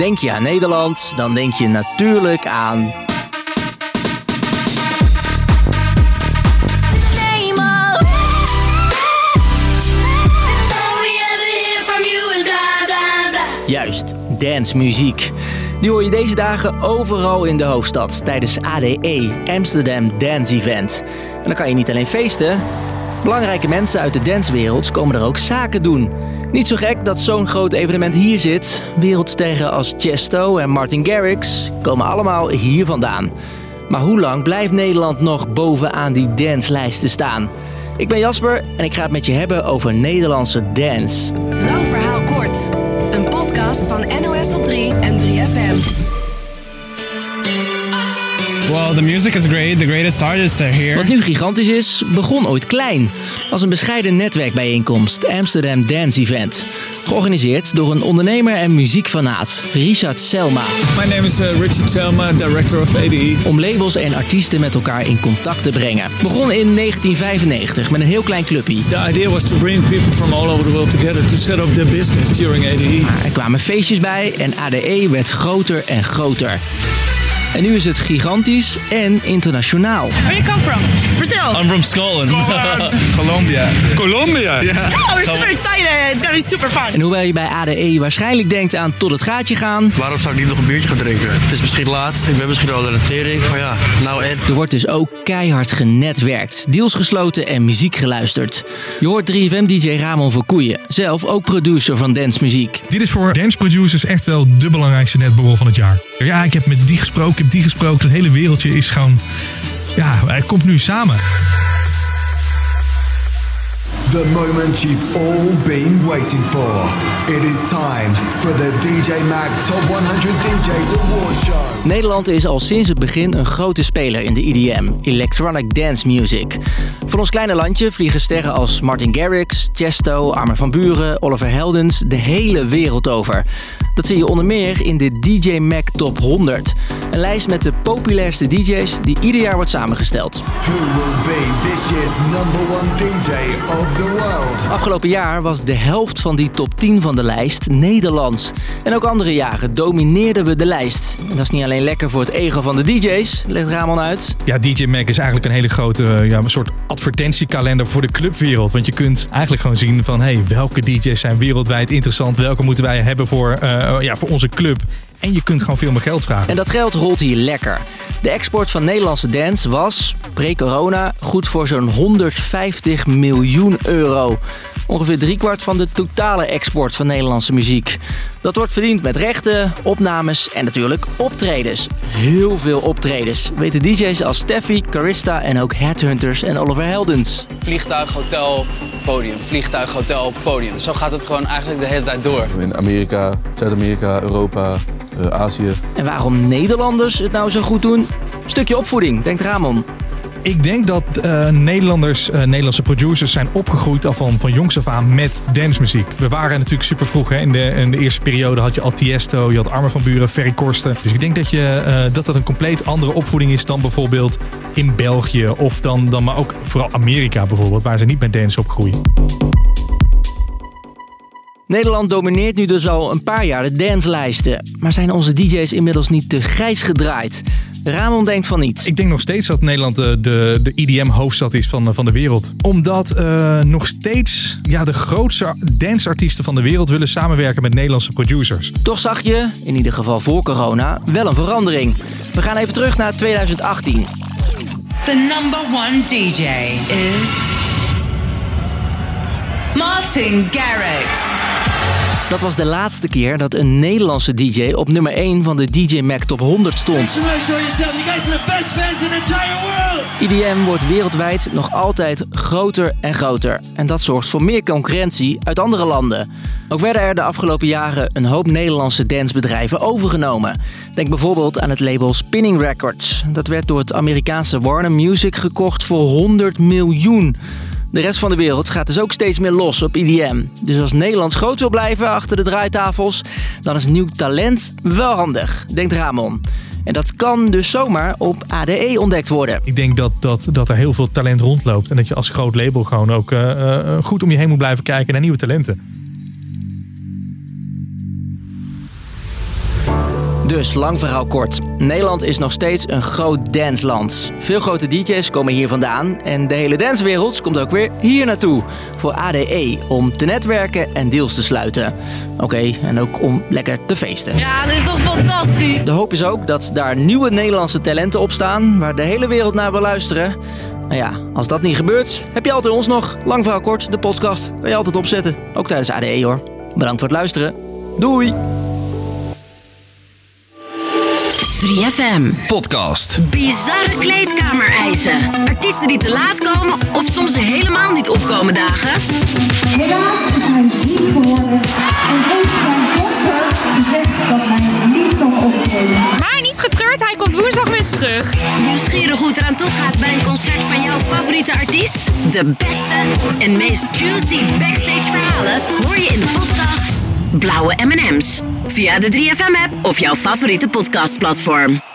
Denk je aan Nederland, dan denk je natuurlijk aan blah. Juist, dancemuziek. Die hoor je deze dagen overal in de hoofdstad tijdens ADE, Amsterdam Dance Event. En dan kan je niet alleen feesten. Belangrijke mensen uit de dancewereld komen er ook zaken doen. Niet zo gek dat zo'n groot evenement hier zit. Wereldsterren als Chesto en Martin Garrix komen allemaal hier vandaan. Maar hoe lang blijft Nederland nog bovenaan die danslijsten staan? Ik ben Jasper en ik ga het met je hebben over Nederlandse dance. Lang verhaal kort. Een podcast van NOS op 3 en 3FM. Well, the music is great. The greatest artists are here. Wat nu gigantisch is, begon ooit klein. Als een bescheiden netwerkbijeenkomst, Amsterdam Dance Event. Georganiseerd door een ondernemer en muziekfanaat, Richard Selma. My name is uh, Richard Selma, director of ADE. Om labels en artiesten met elkaar in contact te brengen. Begon in 1995 met een heel klein clubje. The idea was to bring people from all over the world together to set up their business during ADE. Maar er kwamen feestjes bij en ADE werd groter en groter. En nu is het gigantisch en internationaal. Where you come from? Brazil. I'm from Scotland. Colombia. Colombia. Oh, we're super excited. It's gonna be super fun. En hoewel je bij ADE waarschijnlijk denkt aan tot het gaatje gaan, Waarom zou ik niet nog een biertje gaan drinken? Het is misschien laat, ik ben misschien al aan de tering, maar ja, nou en. Er wordt dus ook keihard genetwerkt, deals gesloten en muziek geluisterd. Je hoort 3FM-dj Ramon Verkoeien, zelf ook producer van dancemuziek. Dit is voor dance producers echt wel de belangrijkste netborrel van het jaar. Ja, ik heb met die gesproken, heb die gesproken. Het hele wereldje is gewoon... Ja, het komt nu samen. The moment you've all been waiting for. It is time for the DJ Mag Top 100 DJs Award Show. Nederland is al sinds het begin een grote speler in de EDM, Electronic Dance Music. Van ons kleine landje vliegen sterren als Martin Garrix, Chesto, Armin van Buren, Oliver Heldens de hele wereld over. Dat zie je onder meer in de DJ Mag Top 100. Een lijst met de populairste DJ's die ieder jaar wordt samengesteld. Afgelopen jaar was de helft van die top 10 van de lijst Nederlands. En ook andere jaren domineerden we de lijst. En dat is niet alleen lekker voor het ego van de DJ's, legt Ramon uit. Ja, DJ Mag is eigenlijk een hele grote ja, een soort advertentiekalender voor de clubwereld. Want je kunt eigenlijk gewoon zien van... Hey, welke DJ's zijn wereldwijd interessant? Welke moeten wij hebben voor, eh, ja, voor onze club? En je kunt gewoon veel meer geld vragen. En dat geld rolt hier lekker. De export van Nederlandse dance was, pre-corona, goed voor zo'n 150 miljoen euro. Ongeveer driekwart van de totale export van Nederlandse muziek. Dat wordt verdiend met rechten, opnames en natuurlijk optredens. Heel veel optredens. Weten DJ's als Steffi, Carista en ook Headhunters en Oliver Heldens. vliegtuig, hotel, podium. Vliegtuig, hotel, podium. Zo gaat het gewoon eigenlijk de hele tijd door. In Amerika, Zuid-Amerika, Europa, eh, Azië. En waarom Nederlanders het nou zo goed doen? Stukje opvoeding, denkt Ramon. Ik denk dat eh, Nederlanders, eh, Nederlandse producers zijn opgegroeid al van, van jongs af aan met dancemuziek. We waren natuurlijk super vroeg. Hè? In, de, in de eerste periode had je al Tiesto, je had Armen van Buren, Ferry Korsten. Dus ik denk dat, je, eh, dat dat een compleet andere opvoeding is dan bijvoorbeeld in België. Of dan, dan maar ook vooral Amerika bijvoorbeeld, waar ze niet met dance opgroeien. Nederland domineert nu dus al een paar jaar de danslijsten. Maar zijn onze DJ's inmiddels niet te grijs gedraaid? Ramon denkt van niet. Ik denk nog steeds dat Nederland de, de, de IDM-hoofdstad is van, van de wereld. Omdat eh, nog steeds ja, de grootste danceartiesten van de wereld willen samenwerken met Nederlandse producers. Toch zag je, in ieder geval voor corona, wel een verandering. We gaan even terug naar 2018. The number one DJ is Martin Garrix. Dat was de laatste keer dat een Nederlandse DJ op nummer 1 van de DJ Mag Top 100 stond. IDM wordt wereldwijd nog altijd groter en groter. En dat zorgt voor meer concurrentie uit andere landen. Ook werden er de afgelopen jaren een hoop Nederlandse dancebedrijven overgenomen. Denk bijvoorbeeld aan het label Spinning Records. Dat werd door het Amerikaanse Warner Music gekocht voor 100 miljoen. De rest van de wereld gaat dus ook steeds meer los op IDM. Dus als Nederland groot wil blijven achter de draaitafels, dan is nieuw talent wel handig, denkt Ramon. En dat kan dus zomaar op ADE ontdekt worden. Ik denk dat, dat, dat er heel veel talent rondloopt. En dat je als groot label gewoon ook eh, eh, goed om je heen moet blijven kijken naar nieuwe talenten. Dus, lang verhaal kort. Nederland is nog steeds een groot dansland. Veel grote DJ's komen hier vandaan en de hele dancewereld komt ook weer hier naartoe. Voor ADE, om te netwerken en deals te sluiten. Oké, en ook om lekker te feesten. Ja, dat is toch fantastisch? De hoop is ook dat daar nieuwe Nederlandse talenten op staan waar de hele wereld naar wil luisteren. Nou ja, als dat niet gebeurt, heb je altijd ons nog. Lang verhaal kort, de podcast kan je altijd opzetten. Ook tijdens ADE hoor. Bedankt voor het luisteren. Doei! 3FM. Podcast. Bizarre kleedkamereisen. Artiesten die te laat komen of soms helemaal niet opkomen dagen. Helaas is hij ziek geworden en heeft zijn dokter gezegd dat hij niet kan optreden. Maar niet getreurd, hij komt woensdag weer terug. Nieuwsgierig hoe het eraan toe gaat bij een concert van jouw favoriete artiest? De beste en meest juicy backstage verhalen hoor je in de podcast Blauwe M&M's. Via de 3FM app of jouw favoriete podcastplatform.